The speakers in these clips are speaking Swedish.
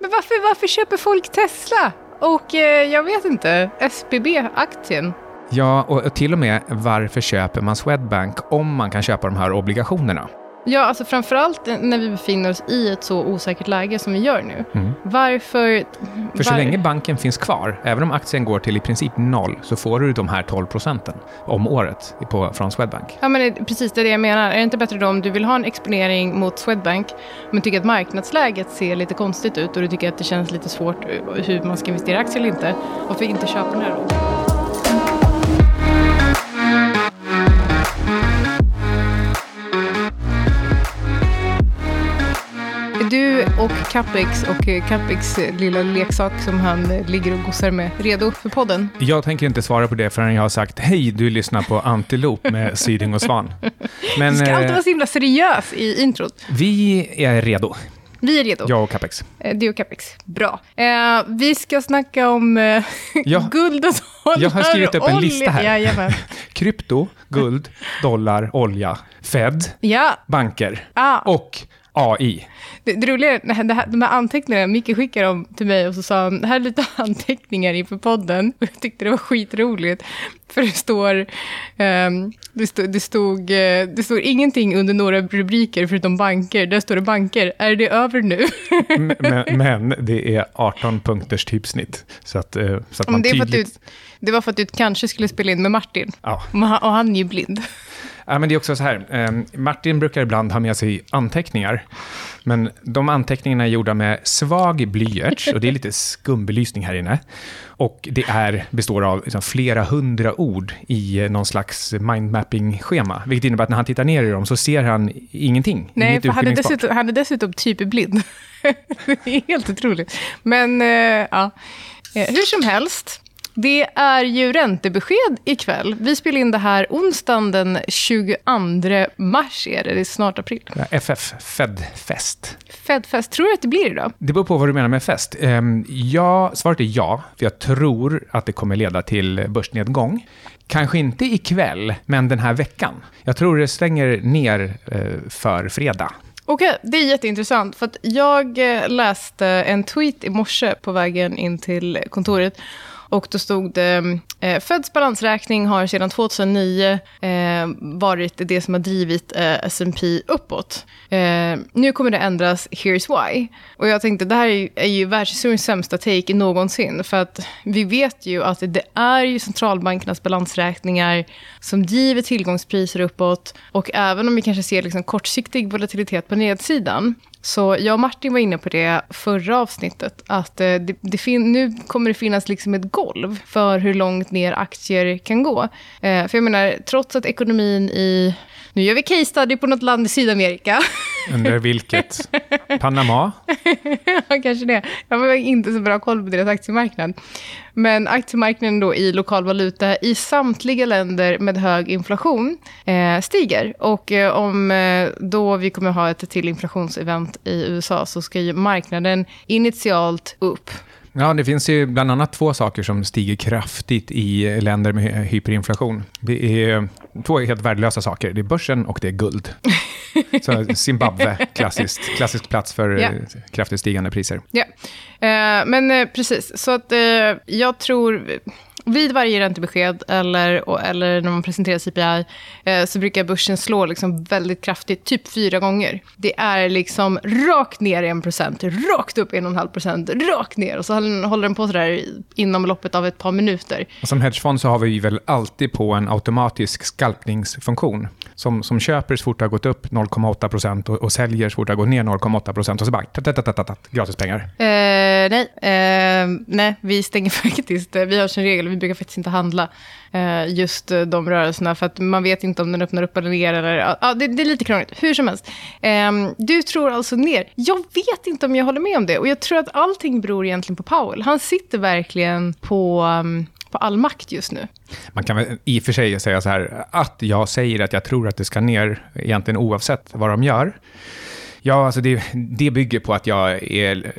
Men varför, varför köper folk Tesla? Och eh, jag vet inte, SBB-aktien? Ja, och till och med varför köper man Swedbank om man kan köpa de här obligationerna? Ja, alltså framförallt när vi befinner oss i ett så osäkert läge som vi gör nu. Mm. Varför... För så var- länge banken finns kvar, även om aktien går till i princip noll, så får du de här 12 procenten om året på, från Swedbank. Ja, men det precis det är det jag menar. Är det inte bättre då om du vill ha en exponering mot Swedbank, men tycker att marknadsläget ser lite konstigt ut och du tycker att det känns lite svårt eh, hur man ska investera i aktier eller inte, varför inte köpa den här då? Du och Capex och eh, Capex eh, lilla leksak som han eh, ligger och gossar med redo för podden? Jag tänker inte svara på det förrän jag har sagt hej, du lyssnar på Antilop med Syding och Svan. Men Du ska alltid vara så himla seriös i introt. vi är redo, Vi är redo. jag och Capex. Du och Capex. Bra. Eh, vi ska snacka om eh, Ja. guld och dollar. Jag har skrivit upp en lista här. Jajamän. Krypto, guld, dollar, olja, Fed, Ja, banker ah. och AI. det, det roliga är, det här- det här- de här anteckningarna, Micke skickade dem till mig och så sa han, det här är lite anteckningar inför podden. Och jag tyckte det var skitroligt. För det står, ehm, det, stod, det, stod, eh, det står ingenting under några rubriker förutom banker. Där står det banker. Är det över nu? Men, men det är 18 punkters typsnitt. Så att, eh, så att man det, att du, tydligt... det var för att du kanske skulle spela in med Martin. Ja. Och han är ju blind. Ja, men det är också så här, eh, Martin brukar ibland ha med sig anteckningar. Men de anteckningarna är gjorda med svag blyerts och det är lite skumbelysning här inne. Och det är, består av liksom, flera hundra ord i eh, någon slags mindmapping-schema. Vilket innebär att när han tittar ner i dem så ser han ingenting. Nej, för han är, dessutom, han är dessutom typ blind. det är helt otroligt. Men, eh, ja. Eh, hur som helst. Det är ju räntebesked ikväll. Vi spelar in det här onsdagen den 22 mars. Är det. det är snart april. FF, Fed-fest. Fedfest, tror du att det blir idag? Det beror på vad du menar med fest. Ehm, ja, svaret är ja, för jag tror att det kommer leda till börsnedgång. Kanske inte ikväll, men den här veckan. Jag tror det stänger ner eh, för fredag. Okej, det är jätteintressant. För jag eh, läste en tweet i morse på vägen in till kontoret. Och då stod det, eh, Feds balansräkning har sedan 2009 eh, varit det som har drivit eh, S&P uppåt. Eh, nu kommer det ändras, here's why. Och jag tänkte, det här är ju, är ju världshistoriens sämsta take någonsin. För att vi vet ju att det är ju centralbankernas balansräkningar som driver tillgångspriser uppåt. Och även om vi kanske ser liksom kortsiktig volatilitet på nedsidan, så jag och Martin var inne på det förra avsnittet, att eh, det, det nu kommer det finnas liksom ett golv för hur långt ner aktier kan gå. Eh, för jag menar, trots att ekonomin i... Nu gör vi case study på något land i Sydamerika. Undrar vilket? Panama? Ja, kanske det. Jag har inte så bra koll på deras aktiemarknad. Men aktiemarknaden då i lokal valuta i samtliga länder med hög inflation eh, stiger. Och eh, om eh, då vi kommer ha ett till inflationsevent i USA så ska ju marknaden initialt upp. Ja, det finns ju bland annat två saker som stiger kraftigt i länder med hy- hyperinflation. Det är två helt värdelösa saker. Det är börsen och det är guld. Så Zimbabwe, klassiskt, klassisk plats för eh, kraftigt stigande priser. Ja, eh, men eh, precis. Så att eh, jag tror... Vid varje räntebesked eller, eller när man presenterar CPI eh, så brukar börsen slå liksom väldigt kraftigt, typ fyra gånger. Det är liksom rakt ner 1 procent, rakt upp 1,5 procent, rakt ner. Och så håller den- på sådär inom loppet av ett par minuter. Och som hedgefond så har vi väl alltid på en automatisk skalpningsfunktion. Som, som köper så fort det har gått upp 0,8 procent och, och säljer så fort det har gått ner 0,8 procent och så bara tat, tat, tat, tat, tat, gratis pengar. Eh, nej, eh, nej, vi stänger faktiskt. Vi har som regel, vi brukar faktiskt inte handla eh, just eh, de rörelserna för att man vet inte om den öppnar upp eller ner. Eller, ja, ja, det, det är lite krångligt, hur som helst. Eh, du tror alltså ner. Jag vet inte om jag håller med om det och jag tror att allting beror egentligen på Powell. Han sitter verkligen på, um, på all makt just nu. Man kan väl i och för sig säga så här att jag säger att jag tror att det ska ner egentligen oavsett vad de gör. Ja, alltså det, det bygger på att jag är,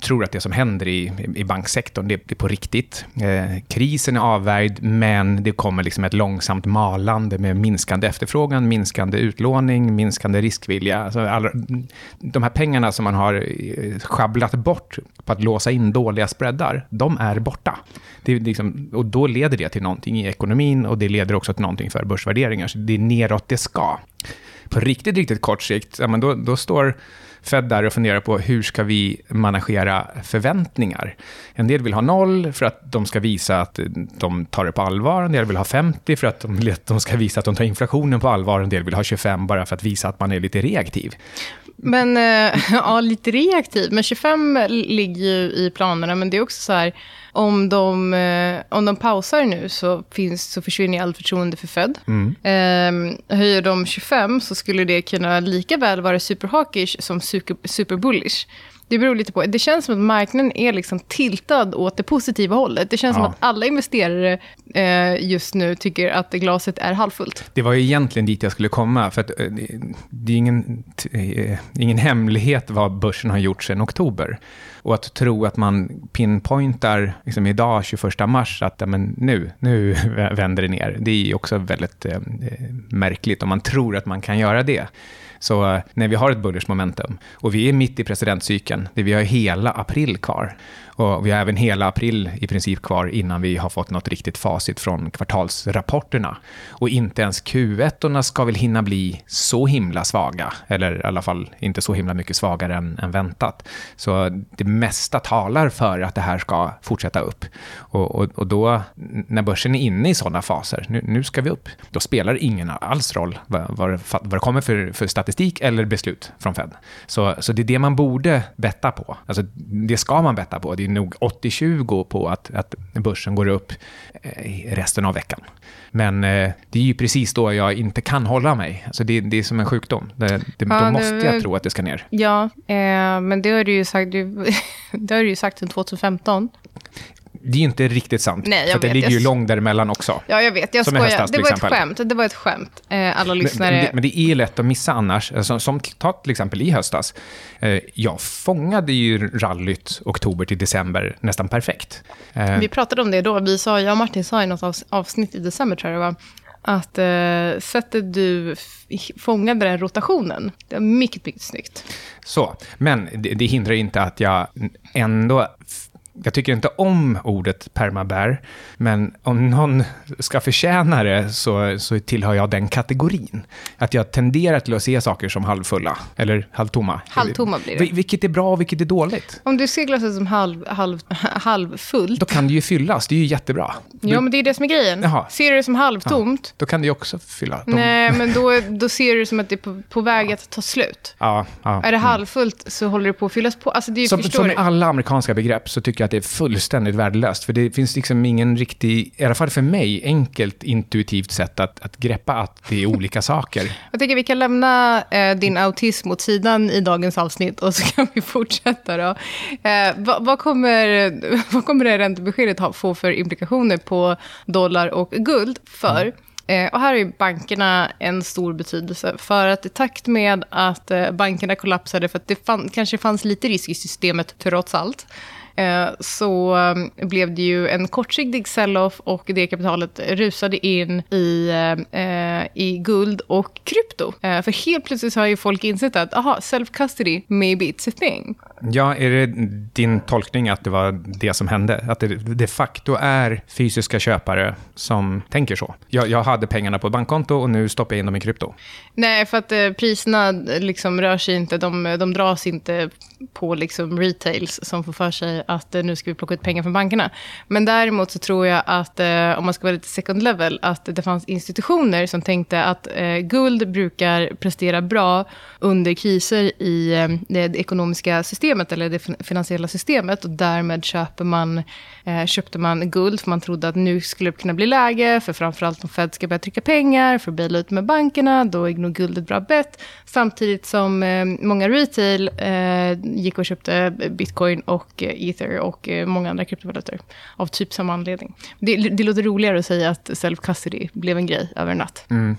tror att det som händer i, i banksektorn, det, det är på riktigt. Eh, krisen är avvärjd, men det kommer liksom ett långsamt malande med minskande efterfrågan, minskande utlåning, minskande riskvilja. Alltså alla, de här pengarna som man har eh, schabblat bort på att låsa in dåliga spreadar, de är borta. Det liksom, och då leder det till någonting i ekonomin och det leder också till någonting för börsvärderingar. Så det är neråt det ska på riktigt, riktigt kort sikt, ja, men då, då står Fed där och funderar på hur ska vi managera förväntningar. En del vill ha noll för att de ska visa att de tar det på allvar. En del vill ha 50 för att de, de ska visa att de tar inflationen på allvar. En del vill ha 25 bara för att visa att man är lite reaktiv. Men, äh, ja, lite reaktiv. Men 25 ligger ju i planerna, men det är också så här om de, eh, om de pausar nu så, finns, så försvinner allt förtroende för Fed. Mm. Eh, höjer de 25 så skulle det kunna lika väl vara superhawkish som super, superbullish. Det beror lite på. Det känns som att marknaden är liksom tiltad åt det positiva hållet. Det känns ja. som att alla investerare eh, just nu tycker att glaset är halvfullt. Det var ju egentligen dit jag skulle komma. För att, eh, det är ingen, eh, ingen hemlighet vad börsen har gjort sedan oktober. Och att tro att man pinpointar liksom idag, 21 mars, att ja, men nu, nu vänder det ner. Det är också väldigt eh, märkligt om man tror att man kan göra det. Så eh, när vi har ett bullish momentum och vi är mitt i presidentcykeln, det vi har hela april kvar, och vi har även hela april i princip kvar innan vi har fått något riktigt facit från kvartalsrapporterna. Och inte ens Q1 ska väl hinna bli så himla svaga, eller i alla fall inte så himla mycket svagare än, än väntat. Så det mesta talar för att det här ska fortsätta upp. Och, och, och då, när börsen är inne i sådana faser, nu, nu ska vi upp, då spelar det ingen alls roll vad, vad, vad det kommer för, för statistik eller beslut från Fed. Så, så det är det man borde betta på. Alltså, det ska man betta på. Det är nog 80-20 på att, att börsen går upp eh, resten av veckan. Men eh, det är ju precis då jag inte kan hålla mig. Alltså det, det är som en sjukdom. Det, det, ja, då måste jag tro att det ska ner. Ja, eh, men det har du ju sagt, det har du ju sagt sedan 2015 det är inte riktigt sant. Nej, för det ligger ju långt däremellan också. Ja, jag vet. Jag skojar. det var ett skämt. Det var ett skämt. Eh, alla lyssnare... Men, men, det, men, det, är lätt att missa annars. Alltså, som ta till exempel i höstas. Eh, jag fångade ju rallyt oktober till december nästan perfekt. Eh, vi pratade om det då. Vi sa, jag och Martin sa i något avsnitt i december, tror jag det var, att eh, sättet du fångade den rotationen, det var mycket, mycket snyggt. Så, men det, det hindrar inte att jag ändå jag tycker inte om ordet permabär, men om någon ska förtjäna det så, så tillhör jag den kategorin. Att jag tenderar till att se saker som halvfulla, eller halvtomma. Halvtomma blir det. Vilket är bra och vilket är dåligt. Om du ser glaset som halv, halv, halvfullt. Då kan det ju fyllas, det är ju jättebra. Ja, men det är det som är grejen. Jaha. Ser du det som halvtomt. Ja, då kan det ju också fylla. De... Nej, men då, då ser du det som att det är på, på väg att ta slut. Ja, ja, är det mm. halvfullt så håller det på att fyllas på. Alltså, det är, som, som med alla amerikanska begrepp så tycker jag att det är fullständigt värdelöst. För det finns liksom ingen riktig, i alla fall för mig, enkelt intuitivt sätt att, att greppa att det är olika saker. Jag tycker vi kan lämna eh, din autism åt sidan i dagens avsnitt och så kan vi fortsätta. Då. Eh, vad, vad, kommer, vad kommer det räntebeskedet ha, få för implikationer på dollar och guld? För mm. Eh, och här har bankerna en stor betydelse. För att i takt med att eh, bankerna kollapsade, för att det fann, kanske fanns lite risk i systemet trots allt, så eh, blev det ju en kortsiktig sell-off och det kapitalet rusade in i, eh, i guld och krypto. För helt plötsligt har ju folk insett att, aha, self-custody, maybe it's a thing. Ja, är det din tolkning att det var det som hände? Att det de facto är fysiska köpare som tänker så? Jag, jag hade pengarna på ett bankkonto och nu stoppar jag in dem i krypto. Nej, för att eh, priserna liksom rör sig inte, de, de dras inte på liksom retails som får för sig att eh, nu ska vi plocka ut pengar från bankerna. Men däremot så tror jag att, eh, om man ska vara lite second level, att det fanns institutioner som tänkte att eh, guld brukar prestera bra under kriser i det ekonomiska systemet eller det finansiella systemet och därmed köper man, köpte man guld för man trodde att nu skulle det kunna bli läge för framförallt om Fed ska börja trycka pengar för att baila ut med bankerna, då är nog guld ett bra bett. Samtidigt som många retail gick och köpte bitcoin och ether och eh, många andra kryptovalutor av typ samma anledning. Det, det låter roligare att säga att self-custody blev en grej över en natt. Mm.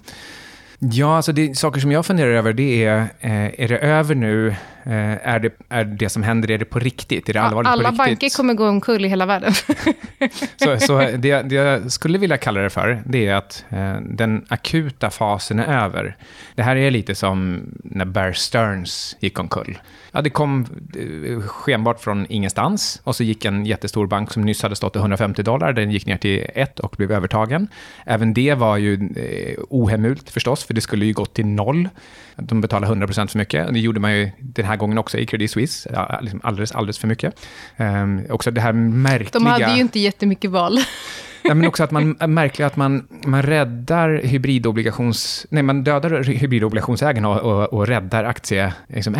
Ja, alltså det, saker som jag funderar över det är, eh, är det över nu? Eh, är, det, är det som händer, är det på riktigt? Är det allvarligt Alla på riktigt? banker kommer gå omkull i hela världen. Så, så det, det jag skulle vilja kalla det för, det är att eh, den akuta fasen är över. Det här är lite som när Bear Stearns gick omkull. Ja, det kom eh, skenbart från ingenstans och så gick en jättestor bank som nyss hade stått i 150 dollar, den gick ner till 1 och blev övertagen. Även det var ju eh, ohemult förstås, för det skulle ju gått till noll. De betalade 100% för mycket. Det gjorde man ju den här gången också i Credit Suisse, liksom alldeles, alldeles för mycket. Um, också det här märkliga... De hade ju inte jättemycket val. Ja, men också att man äh, märker att man, man räddar hybridobligations... Nej, man dödar hybridobligationsägarna och, och, och räddar aktieägarna. Liksom,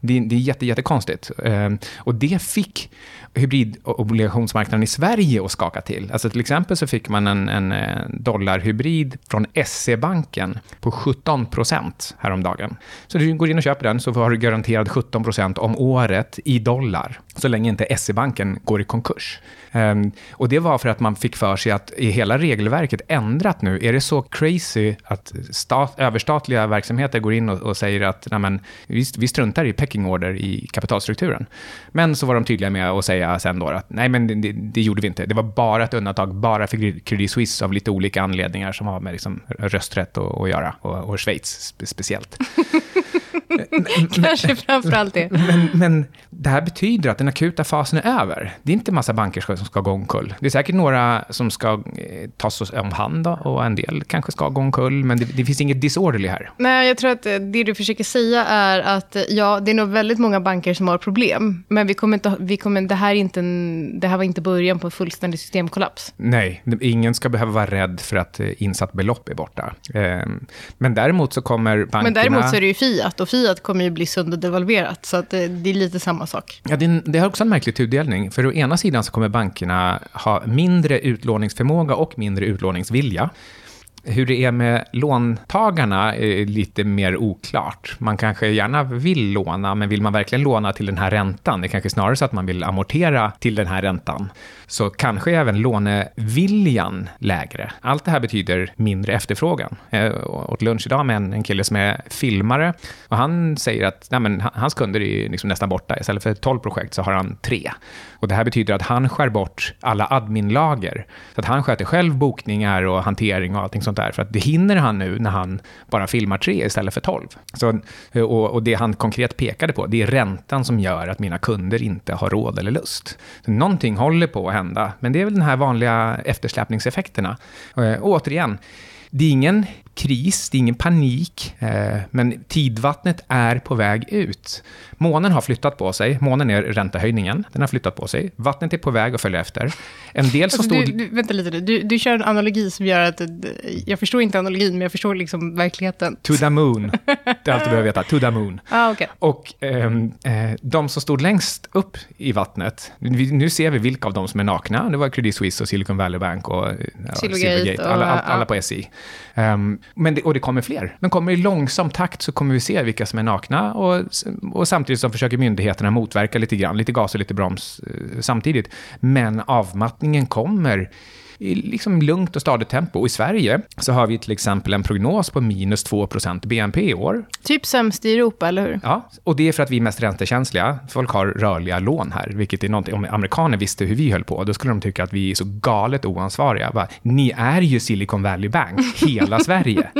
det, det är jätte, jättekonstigt. Um, och det fick hybridobligationsmarknaden i Sverige att skaka till. Alltså till exempel så fick man en, en dollarhybrid från SE-banken på 17 procent häromdagen. Så du går in och köper den så har du garanterad 17 procent om året i dollar, så länge inte SE-banken går i konkurs. Um, och det var för att man fick för sig att är hela regelverket ändrat nu? Är det så crazy att stat, överstatliga verksamheter går in och, och säger att nej vi, vi struntar i pecking order i kapitalstrukturen? Men så var de tydliga med att säga sen då att nej, men det, det, gjorde vi inte. Det var bara ett undantag, bara för Credit Suisse av lite olika anledningar som har med liksom rösträtt att göra, och, och Schweiz speciellt. Kanske framförallt det. Men, men det här betyder att den akuta fasen är över. Det är inte massa banker som ska gå omkull. Det är säkert några som ska eh, tas om hand och en del kanske ska gå omkull, men det, det finns inget disorderly här. Nej, jag tror att det du försöker säga är att ja, det är nog väldigt många banker som har problem, men vi kommer inte, vi kommer, det, här är inte en, det här var inte början på en fullständig systemkollaps. Nej, ingen ska behöva vara rädd för att eh, insatt belopp är borta. Ehm, men däremot så kommer bankerna... Men däremot så är det ju Fiat, och Fiat kommer ju bli sönderdevalverat, så att det, eh, det är lite samma sak. Ja, det, det har också en märklig tudelning. För å ena sidan så kommer bankerna ha mindre utlåningsförmåga och mindre utlåningsvilja. Hur det är med låntagarna är lite mer oklart. Man kanske gärna vill låna, men vill man verkligen låna till den här räntan? Det är kanske snarare så att man vill amortera till den här räntan. Så kanske även låneviljan lägre. Allt det här betyder mindre efterfrågan. Jag åt lunch idag med en, kille som är filmare och han säger att nej men, hans kunder är liksom nästan borta. Istället för 12 projekt så har han tre. Och det här betyder att han skär bort alla adminlager. Så att han sköter själv bokningar och hantering och allting sånt där. För att det hinner han nu när han bara filmar tre istället för tolv. Så, och, och, det han konkret pekade på, det är räntan som gör att mina kunder inte har råd eller lust. Så någonting håller på att hända, men det är väl de här vanliga eftersläpningseffekterna. Och, och återigen, det är ingen kris, det är ingen panik, eh, men tidvattnet är på väg ut. Månen har flyttat på sig, månen är räntehöjningen, den har flyttat på sig, vattnet är på väg att följa efter. En del som alltså, stod... Du, du, vänta lite nu, du, du kör en analogi som gör att, jag förstår inte analogin, men jag förstår liksom verkligheten. To the moon, det är allt du behöver veta, to the moon. Ah, okay. Och ehm, eh, de som stod längst upp i vattnet, nu ser vi vilka av dem som är nakna, det var Credit Suisse och Silicon Valley Bank och ja, Silvergate, alla, alla, alla på SI. Um, men det, och det kommer fler. Men kommer i långsam takt så kommer vi se vilka som är nakna och, och samtidigt så försöker myndigheterna motverka lite grann, lite gas och lite broms eh, samtidigt. Men avmattningen kommer i liksom lugnt och stadigt tempo. Och I Sverige så har vi till exempel en prognos på minus 2% BNP i år. Typ sämst i Europa, eller hur? Ja, och det är för att vi är mest räntekänsliga. Folk har rörliga lån här, vilket är någonting, om amerikaner visste hur vi höll på, då skulle de tycka att vi är så galet oansvariga. Bara, Ni är ju Silicon Valley Bank, hela Sverige.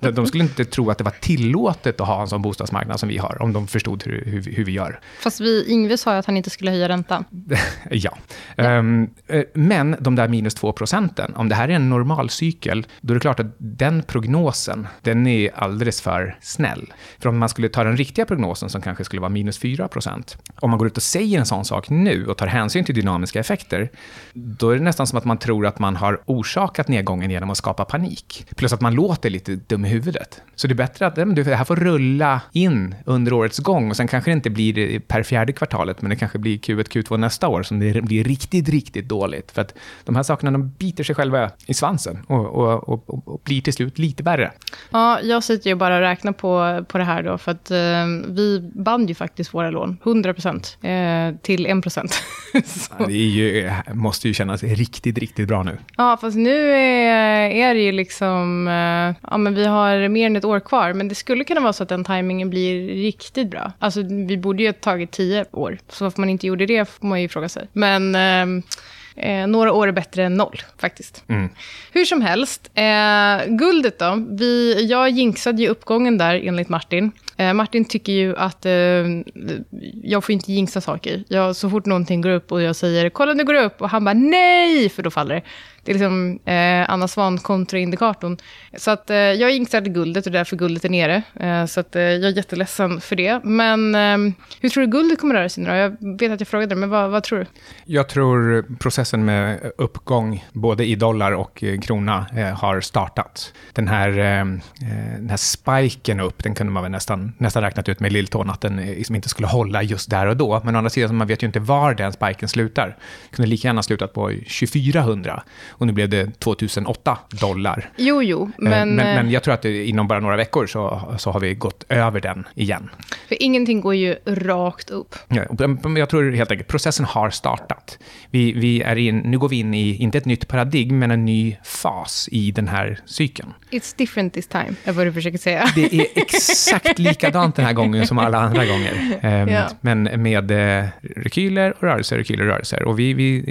De skulle inte tro att det var tillåtet att ha en sån bostadsmarknad som vi har, om de förstod hur, hur, hur vi gör. Fast vi, Ingve sa ju att han inte skulle höja räntan. ja. ja. Um, men de där minus 2 procenten. Om det här är en normal cykel, då är det klart att den prognosen, den är alldeles för snäll. För om man skulle ta den riktiga prognosen som kanske skulle vara minus 4 procent, om man går ut och säger en sån sak nu och tar hänsyn till dynamiska effekter, då är det nästan som att man tror att man har orsakat nedgången genom att skapa panik. Plus att man låter lite dum i huvudet. Så det är bättre att det här får rulla in under årets gång och sen kanske det inte blir per fjärde kvartalet, men det kanske blir Q1, Q2 nästa år som det blir riktigt, riktigt dåligt. För att de här sakerna de man biter sig själva i svansen och, och, och, och blir till slut lite värre. Ja, jag sitter ju bara och räknar på, på det här då, för att eh, vi band ju faktiskt våra lån, 100 procent, eh, till 1 procent. det är ju, måste ju kännas riktigt, riktigt bra nu. Ja, fast nu är, är det ju liksom, eh, ja men vi har mer än ett år kvar, men det skulle kunna vara så att den tajmingen blir riktigt bra. Alltså vi borde ju ha tagit tio år, så varför man inte gjorde det får man ju fråga sig. Men eh, några år är bättre än noll, faktiskt. Mm. Hur som helst, eh, guldet då. Vi, jag jinxade ju uppgången där, enligt Martin. Eh, Martin tycker ju att eh, jag får inte jinxa saker. Jag, så fort någonting går upp och jag säger “kolla nu går det upp” och han bara “nej”, för då faller det. Det är liksom eh, Anna Svan kontraindikatorn. Så att, eh, jag jinxade guldet och därför guldet är nere. Eh, så att, eh, jag är jätteledsen för det. Men eh, hur tror du guldet kommer röra sig nu då? Jag vet att jag frågade, men vad, vad, tror du? Jag tror processen med uppgång, både i dollar och eh, krona, eh, har startat. Den här, ehm, eh, den här spiken upp, den kunde man väl nästan, nästan räknat ut med lilltån, att den liksom eh, inte skulle hålla just där och då. Men å andra sidan, man vet ju inte var den spiken slutar. Den kunde lika gärna slutat på 2400 och nu blev det 2008 dollar. Jo, jo, men... Men, men jag tror att inom bara några veckor så, så har vi gått över den igen. För ingenting går ju rakt upp. Ja, jag tror helt enkelt processen har startat. Vi, vi är in, nu går vi in i, inte ett nytt paradigm, men en ny fas i den här cykeln. It's different this time, är vad du försöker säga. Det är exakt likadant den här gången som alla andra gånger. Um, ja. Men med uh, rekyler och rörelser, rekyler och rörelser. Och vi, vi,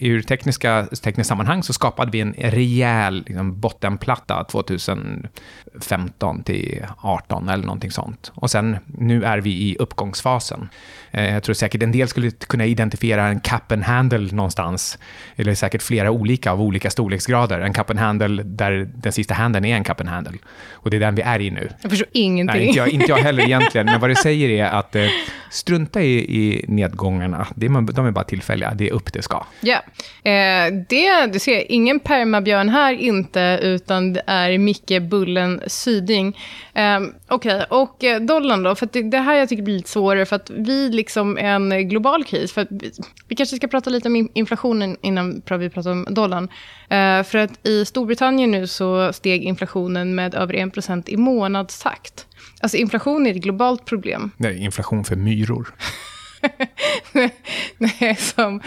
ur tekniska, tekniska sammanhang så skapade vi en rejäl liksom, bottenplatta 2015 till 18 eller någonting sånt. Och sen, nu är vi i uppgångsfasen. Eh, jag tror säkert en del skulle kunna identifiera en cap and handle någonstans, eller säkert flera olika av olika storleksgrader. En cap and handle där den sista handen är en cap and handle. Och det är den vi är i nu. Jag förstår ingenting. Nej, inte jag, inte jag heller egentligen, men vad det säger är att eh, strunta i, i nedgångarna. Det är, de är bara tillfälliga, det är upp det ska. Ja, eh, det, du ser, ingen permabjörn här inte, utan det är Micke Bullen Syding. Eh, Okej, okay. och dollarn då? För det, det, här jag tycker blir lite svårare, för att vi liksom en global kris. För vi, vi, kanske ska prata lite om inflationen innan vi pratar om dollarn. Eh, för att i Storbritannien nu så steg inflationen med över 1% i månadstakt. Alltså inflation är ett globalt problem. Nej, inflation för myror. Nej, som,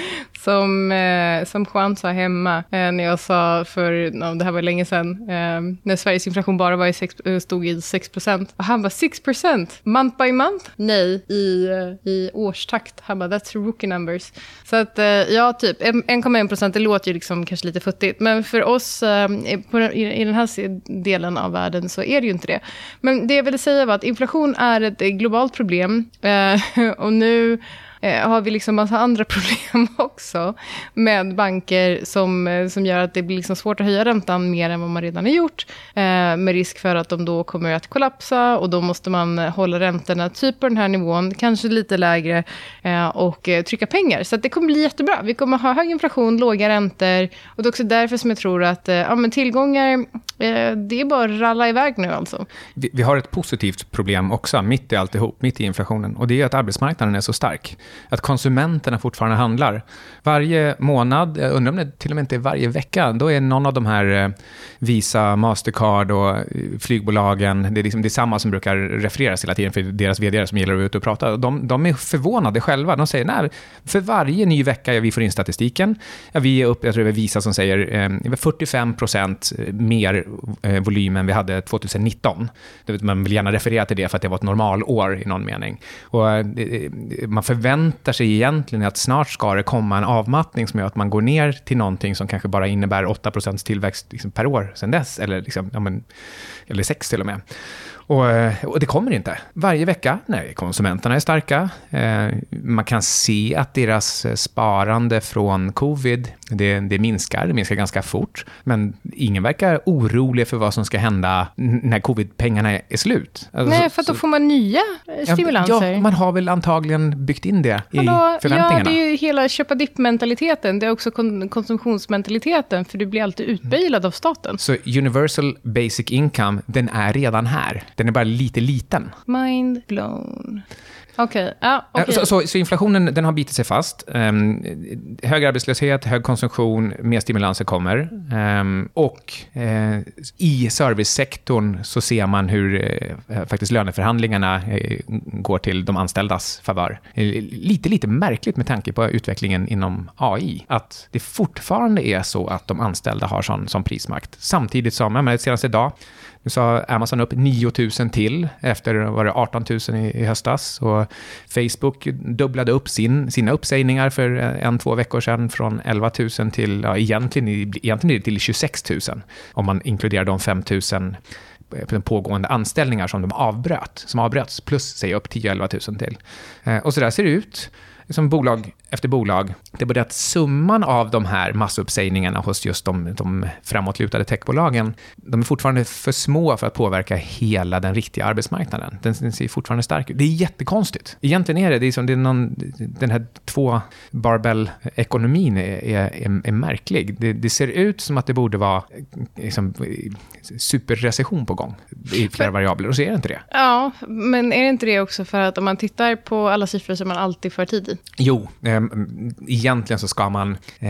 som, eh, som Juan sa hemma eh, när jag sa för, no, det här var länge sedan, eh, när Sveriges inflation bara var i sex, eh, stod i 6 procent. Och han bara 6 procent, month by month? Nej, i, eh, i årstakt. Han bara that's rookie numbers. Så att eh, ja, typ 1,1 procent, det låter ju liksom kanske lite futtigt. Men för oss eh, på, i, i den här delen av världen så är det ju inte det. Men det jag ville säga var att inflation är ett globalt problem. och nu Eh, har vi liksom massa andra problem också med banker som, eh, som gör att det blir liksom svårt att höja räntan mer än vad man redan har gjort. Eh, med risk för att de då kommer att kollapsa och då måste man hålla räntorna typ på den här nivån, kanske lite lägre eh, och eh, trycka pengar. Så det kommer bli jättebra. Vi kommer ha hög inflation, låga räntor och det är också därför som jag tror att eh, ja, men tillgångar, det är bara att ralla iväg nu alltså. Vi, vi har ett positivt problem också, mitt i alltihop, mitt i inflationen. Och det är att arbetsmarknaden är så stark att konsumenterna fortfarande handlar. Varje månad, jag undrar om det till och med inte är varje vecka, då är någon av de här eh, Visa, Mastercard och eh, flygbolagen, det är, liksom, det är samma som brukar refereras hela tiden för deras vd som gillar att vara ute och prata. De, de är förvånade själva. De säger, nej, för varje ny vecka vi får in statistiken, ja, vi är upp, jag tror det är Visa som säger, eh, 45 procent eh, mer eh, volym än vi hade 2019. Man vill gärna referera till det för att det var ett normalår i någon mening. Och, eh, man förväntar sig egentligen att snart ska det komma en avmattning som gör att man går ner till någonting som kanske bara innebär 8% tillväxt liksom per år sen dess, eller, liksom, ja, men, eller 6 till och med. Och, eh, och, det kommer inte. Varje vecka, nej, konsumenterna är starka. Eh, man kan se att deras eh, sparande från covid, det, det, minskar, det minskar ganska fort. Men ingen verkar orolig för vad som ska hända när covid-pengarna är slut. Alltså, nej, för att då får man nya stimulanser. Ja, man har väl antagligen byggt in det i Hallå, förväntningarna. Ja, det är ju hela köpa dipp-mentaliteten. Det är också kon konsumtionsmentaliteten, för du blir alltid utbejlad av staten. Så universal basic income, den är redan här. Den är bara lite liten. Mind blown. Okej, okay. ja, okay. så, så, så, inflationen den har bitit sig fast. Um, hög arbetslöshet, hög konsumtion, mer stimulanser kommer. Um, och uh, i servicesektorn så ser man hur uh, faktiskt löneförhandlingarna uh, går till de anställdas favör. Lite, lite märkligt med tanke på utvecklingen inom AI. Att det fortfarande är så att de anställda har sån, sån prismakt. Samtidigt som, ja, senast idag, nu sa Amazon upp 9 000 till efter var det 18 000 i, i höstas. Och Facebook dubblade upp sin, sina uppsägningar för eh, en, två veckor sedan från 11 000 till, ja, egentligen, egentligen till 26 000 om man inkluderar de 5 000 eh, pågående anställningar som de avbröt, som avbröts, plus säg upp 10-11 000 till. Eh, och så där ser det ut som bolag efter bolag. Det är bara det att summan av de här massuppsägningarna hos just de, de framåtlutade techbolagen, de är fortfarande för små för att påverka hela den riktiga arbetsmarknaden. Den, den ser fortfarande stark ut. Det är jättekonstigt. Egentligen är det, det är som det är någon, den här två barbell-ekonomin är, är, är, märklig. Det, det, ser ut som att det borde vara liksom, superrecession på gång i flera variabler, och så är det inte det. Ja, men är det inte det också för att om man tittar på alla siffror som man alltid får tid i? Jo, eh, egentligen så ska man eh,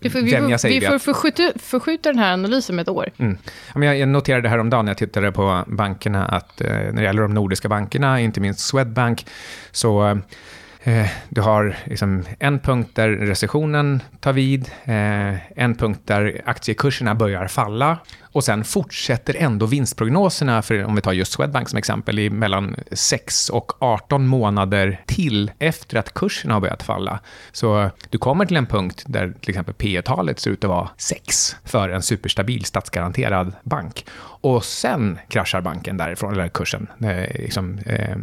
vi får, vänja sig Vi får förskjuta, förskjuta den här analysen med ett år. Mm. Jag noterade häromdagen när jag tittade på bankerna att eh, när det gäller de nordiska bankerna, inte minst Swedbank, så eh, du har liksom en punkt där recessionen tar vid, eh, en punkt där aktiekurserna börjar falla och sen fortsätter ändå vinstprognoserna, för om vi tar just Swedbank som exempel, i mellan 6 och 18 månader till efter att kursen har börjat falla. Så du kommer till en punkt där till exempel P talet ser ut att vara 6 för en superstabil statsgaranterad bank. Och sen kraschar banken därifrån, eller kursen. Eh, liksom, eh,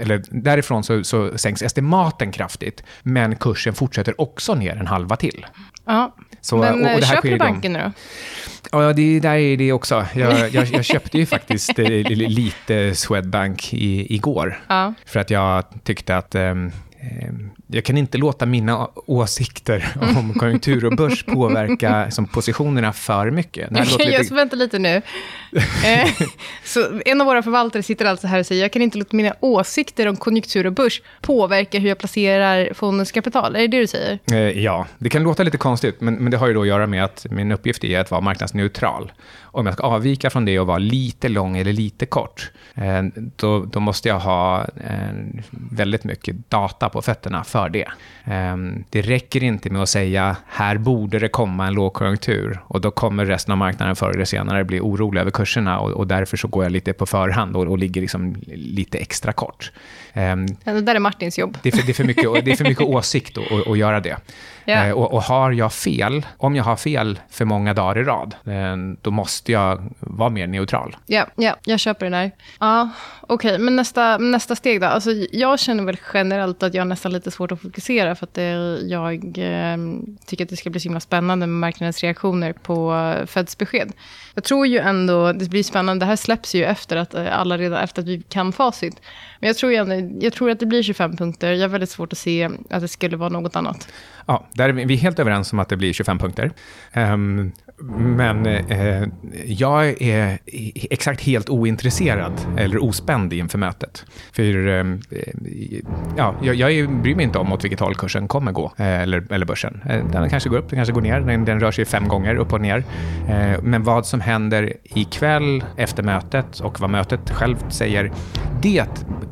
eller därifrån så, så sänks estimaten kraftigt, men kursen fortsätter också ner en halva till. Ja, så, men eh, köper du banken nu då? Ja, det där är det också. Jag, jag, jag köpte ju faktiskt eh, lite Swedbank i, igår. Ja. För att jag tyckte att um, jag kan inte låta mina åsikter om konjunktur och börs påverka som positionerna för mycket. Det lite... Jag vänta lite nu. Eh, så en av våra förvaltare sitter alltså här och säger, jag kan inte låta mina åsikter om konjunktur och börs påverka hur jag placerar fondens kapital. Är det det du säger? Eh, ja, det kan låta lite konstigt, men, men det har ju då att göra med att min uppgift är att vara marknadsneutral. Om jag ska avvika från det och vara lite lång eller lite kort, eh, då, då måste jag ha väldigt mycket data på fötterna för det. Ehm, det räcker inte med att säga här borde det komma en lågkonjunktur och då kommer resten av marknaden förr eller senare bli orolig över kurserna och, och därför så går jag lite på förhand och, och ligger liksom lite extra kort. Ehm, det där är Martins jobb. Det är för, det är för, mycket, det är för mycket åsikt att göra det. Yeah. Och, och, har jag fel, om jag har fel för många dagar i rad, eh, då måste jag vara mer neutral. Ja, yeah, yeah, jag köper den här. Ja, Okej, okay, men nästa, nästa steg då? Alltså, jag känner väl generellt att jag har nästan lite svårt att fokusera för att det, jag eh, tycker att det ska bli så himla spännande med marknadens reaktioner på uh, Feds besked. Jag tror ju ändå, det blir spännande, det här släpps ju efter att alla redan efter att vi kan facit. Men jag tror, igen, jag tror att det blir 25 punkter. Jag har väldigt svårt att se att det skulle vara något annat. Ja, där är vi, är helt överens om att det blir 25 punkter. Um, men eh, jag är exakt helt ointresserad eller ospänd inför mötet. För ehm, eh, ja, jag, jag bryr mig inte om åt vilket håll kursen kommer gå, eh, eller, eller börsen. Eh, den kanske går upp, den kanske går ner, den, den rör sig fem gånger upp och ner. Eh, men vad som händer ikväll efter mötet och vad mötet självt säger, det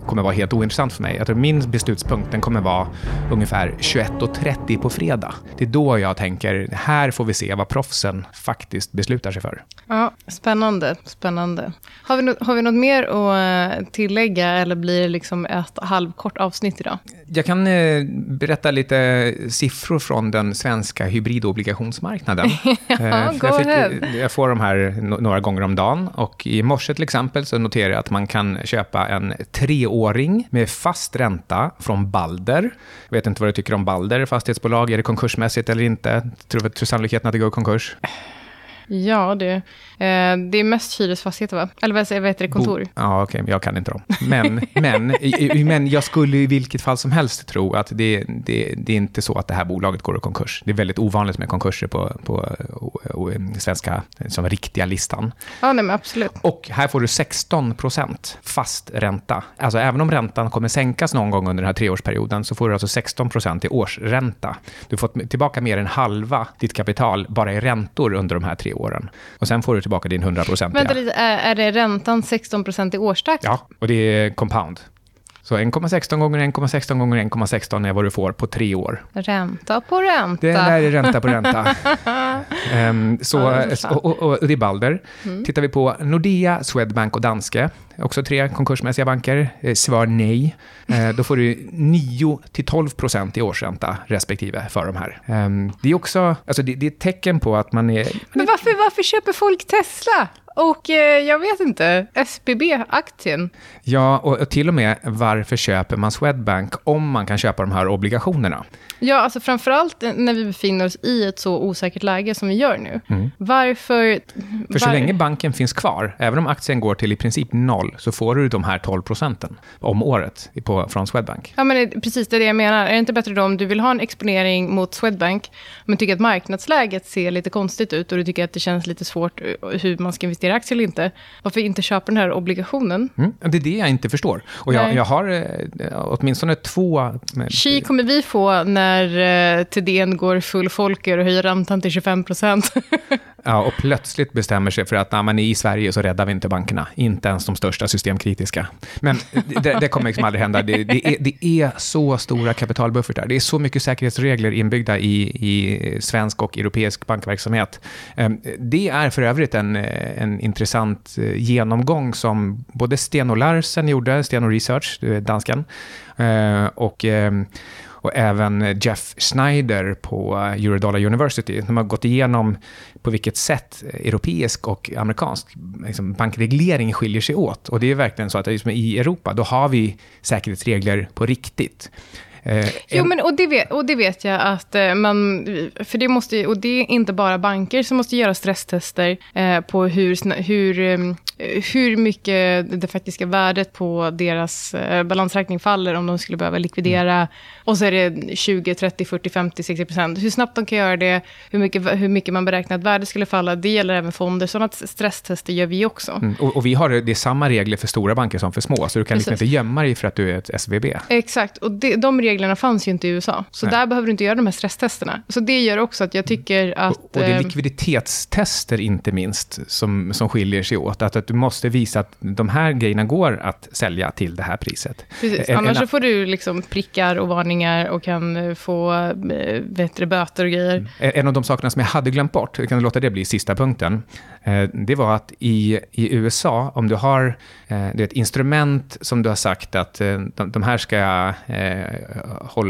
kommer vara helt ointressant för mig. Jag tror min beslutspunkt den kommer vara ungefär 21.30 på fredag. Det är då jag tänker, här får vi se vad proffsen faktiskt beslutar sig för. Ja, spännande. spännande. Har, vi no har vi något mer att eh, tillägga eller blir det liksom ett halvkort avsnitt idag? Jag kan eh, berätta lite siffror från den svenska hybridobligationsmarknaden. ja, eh, jag, fick, jag, får de här några gånger om dagen och i morse till exempel så noterar jag att man kan köpa en treåring med fast ränta från Balder. Jag vet inte vad du tycker om Balder, fastighetsbolag. Är det konkursmässigt eller inte? Tror du sannolikheten att det går i konkurs? Ja, det, eh, det är mest hyresfastigheter, va? Eller vad heter det, kontor? Bo, ja, okej, okay, jag kan inte dem. Men, men, men jag skulle i vilket fall som helst tro att det, det, det är inte så att det här bolaget går i konkurs. Det är väldigt ovanligt med konkurser på, på, på svenska, som riktiga listan. Ja, nej, men absolut. Och här får du 16 procent fast ränta. Alltså även om räntan kommer sänkas någon gång under den här treårsperioden, så får du alltså 16 procent i årsränta. Du får tillbaka mer än halva ditt kapital bara i räntor under de här tre åren. Och sen får du tillbaka din 100 procent. Vänta lite, är, är det räntan 16 procent i årstakt? Ja, och det är compound. Så 1,16 gånger 1,16 gånger 1,16 är vad du får på tre år. Ränta på ränta. Det är ränta på ränta. um, så, ja, och, och, och, det är Balder. Mm. Tittar vi på Nordea, Swedbank och Danske, också tre konkursmässiga banker, eh, svar nej. Eh, då får du 9-12% i årsränta respektive för de här. Um, det är också, alltså det, det, är ett tecken på att man är... Men varför, varför köper folk Tesla? Och eh, jag vet inte, SBB-aktien. Ja, och, och till och med varför köper man Swedbank om man kan köpa de här obligationerna? Ja, alltså framförallt när vi befinner oss i ett så osäkert läge som vi gör nu. Mm. Varför... För så var... länge banken finns kvar, även om aktien går till i princip noll, så får du de här 12 procenten om året på, från Swedbank. Ja, men det, precis det är det jag menar. Är det inte bättre då om du vill ha en exponering mot Swedbank, men tycker att marknadsläget ser lite konstigt ut och du tycker att det känns lite svårt eh, hur man ska investera i aktier eller inte, varför inte köpa den här obligationen? Mm, det är det jag inte förstår. Och jag, jag har eh, åtminstone två... Chi kommer vi få när när eh, Thedéen går full folker och höjer räntan till 25 procent. ja, och plötsligt bestämmer sig för att nej, i Sverige så räddar vi inte bankerna, inte ens de största systemkritiska. Men det, det kommer liksom aldrig hända. Det, det, är, det är så stora kapitalbuffertar. Det är så mycket säkerhetsregler inbyggda i, i svensk och europeisk bankverksamhet. Ehm, det är för övrigt en, en intressant eh, genomgång som både Sten Larsen gjorde, Sten Research, eh, dansken, ehm, och ehm, och även Jeff Schneider på eh, Eurodollar University. De har gått igenom på vilket sätt europeisk och amerikansk liksom, bankreglering skiljer sig åt. Och det är verkligen så att liksom, i Europa, då har vi säkerhetsregler på riktigt. Eh, jo, men och det, vet, och det vet jag att eh, man... För det måste och det är inte bara banker som måste göra stresstester eh, på hur, hur, eh, hur mycket det faktiska värdet på deras eh, balansräkning faller om de skulle behöva likvidera. Mm. Och så är det 20, 30, 40, 50, 60 procent. Hur snabbt de kan göra det, hur mycket, hur mycket man beräknar att värdet skulle falla. Det gäller även fonder. Sådana stresstester gör vi också. Mm. Och, och, vi har det är samma regler för stora banker som för små, så du kan liksom inte gömma dig för att du är ett SVB. Exakt, och det, de reglerna fanns ju inte i USA. Så Nej. där behöver du inte göra de här stresstesterna. Så det gör också att jag tycker att... Och, och det är eh, likviditetstester inte minst som, som skiljer sig åt. Att, att du måste visa att de här grejerna går att sälja till det här priset. Precis, en, annars en, får du liksom prickar och varningar och kan eh, få bättre eh, böter och grejer. Mm. En av de sakerna som jag hade glömt bort, jag kan låta det bli sista punkten, Eh, det var att i, i USA, om du har eh, det är ett instrument som du har sagt att eh, de, de här ska jag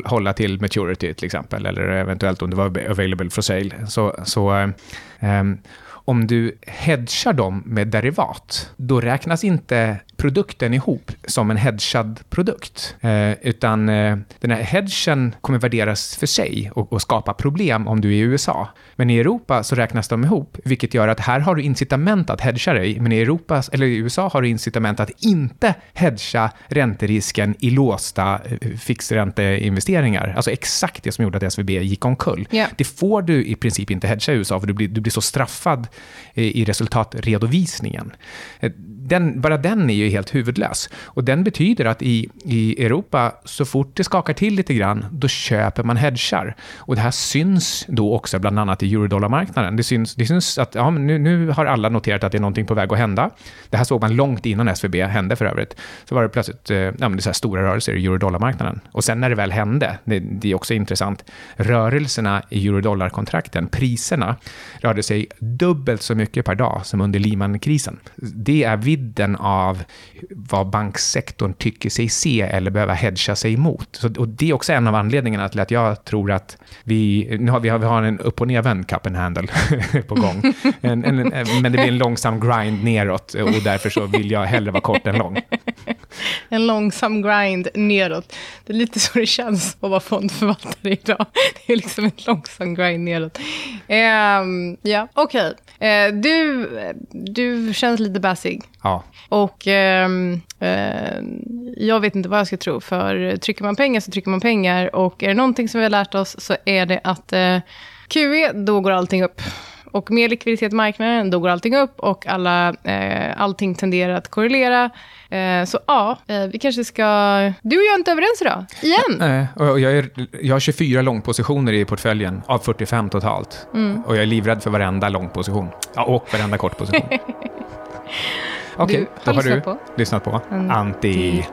hålla till maturity till exempel, eller eventuellt om det var available for sale, så, så ehm, om du hedgar dem med derivat, då räknas inte produkten ihop som en hedgad produkt. Eh, utan eh, den här hedgen kommer värderas för sig och, och, skapa problem om du är i USA. Men i Europa så räknas de ihop, vilket gör att här har du incitament att hedga dig, men i, Europa, eller i USA har du incitament att inte hedga ränterisken i låsta eh, fixränteinvesteringar. Alltså exakt det som gjorde att SVB gick omkull. Yeah. Det får du i princip inte hedga i USA, för du blir, du blir så straffad Eh, i resultatredovisningen. Eh, den, bara den är ju helt huvudlös. Och den betyder att i, i Europa, så fort det skakar till lite grann, då köper man hedgar. Och det här syns då också bland annat i eurodollarmarknaden. Det syns, det syns att ja, nu, nu har alla noterat att det är någonting på väg att hända. Det här såg man långt innan SVB hände för övrigt. Så var det plötsligt eh, ja, det så här stora rörelser i eurodollarmarknaden. Och sen när det väl hände, det, det är också intressant, rörelserna i eurodollarkontrakten, priserna, rörde sig dubbelt så mycket per dag som under Lehman-krisen. Det är vidden av vad banksektorn tycker sig se eller behöva hedga sig emot. Så, och det är också en av anledningarna till att jag tror att vi, nu har vi, vi har en upp och nervänd cup and handle på gång. En, en, en, men det blir en långsam grind neråt och därför så vill jag hellre vara kort än lång. En långsam grind neråt. Det är lite så det känns att vara fondförvaltare idag. Det är liksom en långsam grind neråt. Um, ja, okej. Okay. Eh, du, du känns lite bassig. Ja. Och ehm, eh, jag vet inte vad jag ska tro, för trycker man pengar så trycker man pengar. Och är det någonting som vi har lärt oss så är det att eh, QE, då går allting upp. Och med likviditet i marknaden, då går allting upp och alla, eh, allting tenderar att korrelera. Eh, så ja, eh, vi kanske ska... Du och jag är inte överens idag, igen. Nej, och jag, är, jag har 24 långpositioner i portföljen, av 45 totalt. Och jag är livrädd för varenda långposition. Ja, och varenda kortposition. Okej, Du då har du på lyssnat på Anti...